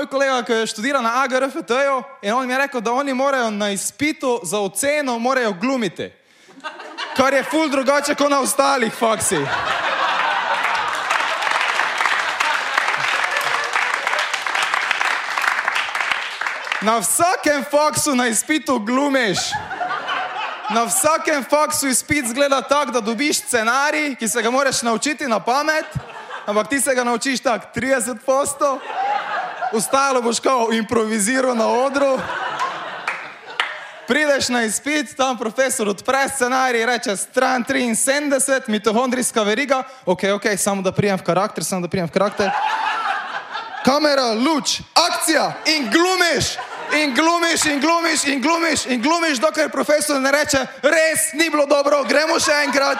moj kolega, ki je študiral na AGRFT-ju in on mi je rekel, da oni morajo na izpitu za oceno morajo glumiti. Kar je ful drugače kot na ostalih faksih. Na vsakem faksu na izpitu glumiš. Na vsakem faksu izpit zgleda tako, da dobiš scenarij, ki se ga moraš naučiti na pamet, ampak ti se ga naučiš tako 30 posto, ostalo boš kao improviziral na odru. Prideš na izpit, tam profesor odpre scenarij, reče stran 73, mitohondrijska veriga, ok, ok, samo da prijem v karakter, samo da prijem v karakter. Kamera, luč, akcija in glumiš. In glumiš, in glumiš, in glumiš, in glumiš, dokler profesor ne reče, res ni bilo dobro, gremo še enkrat.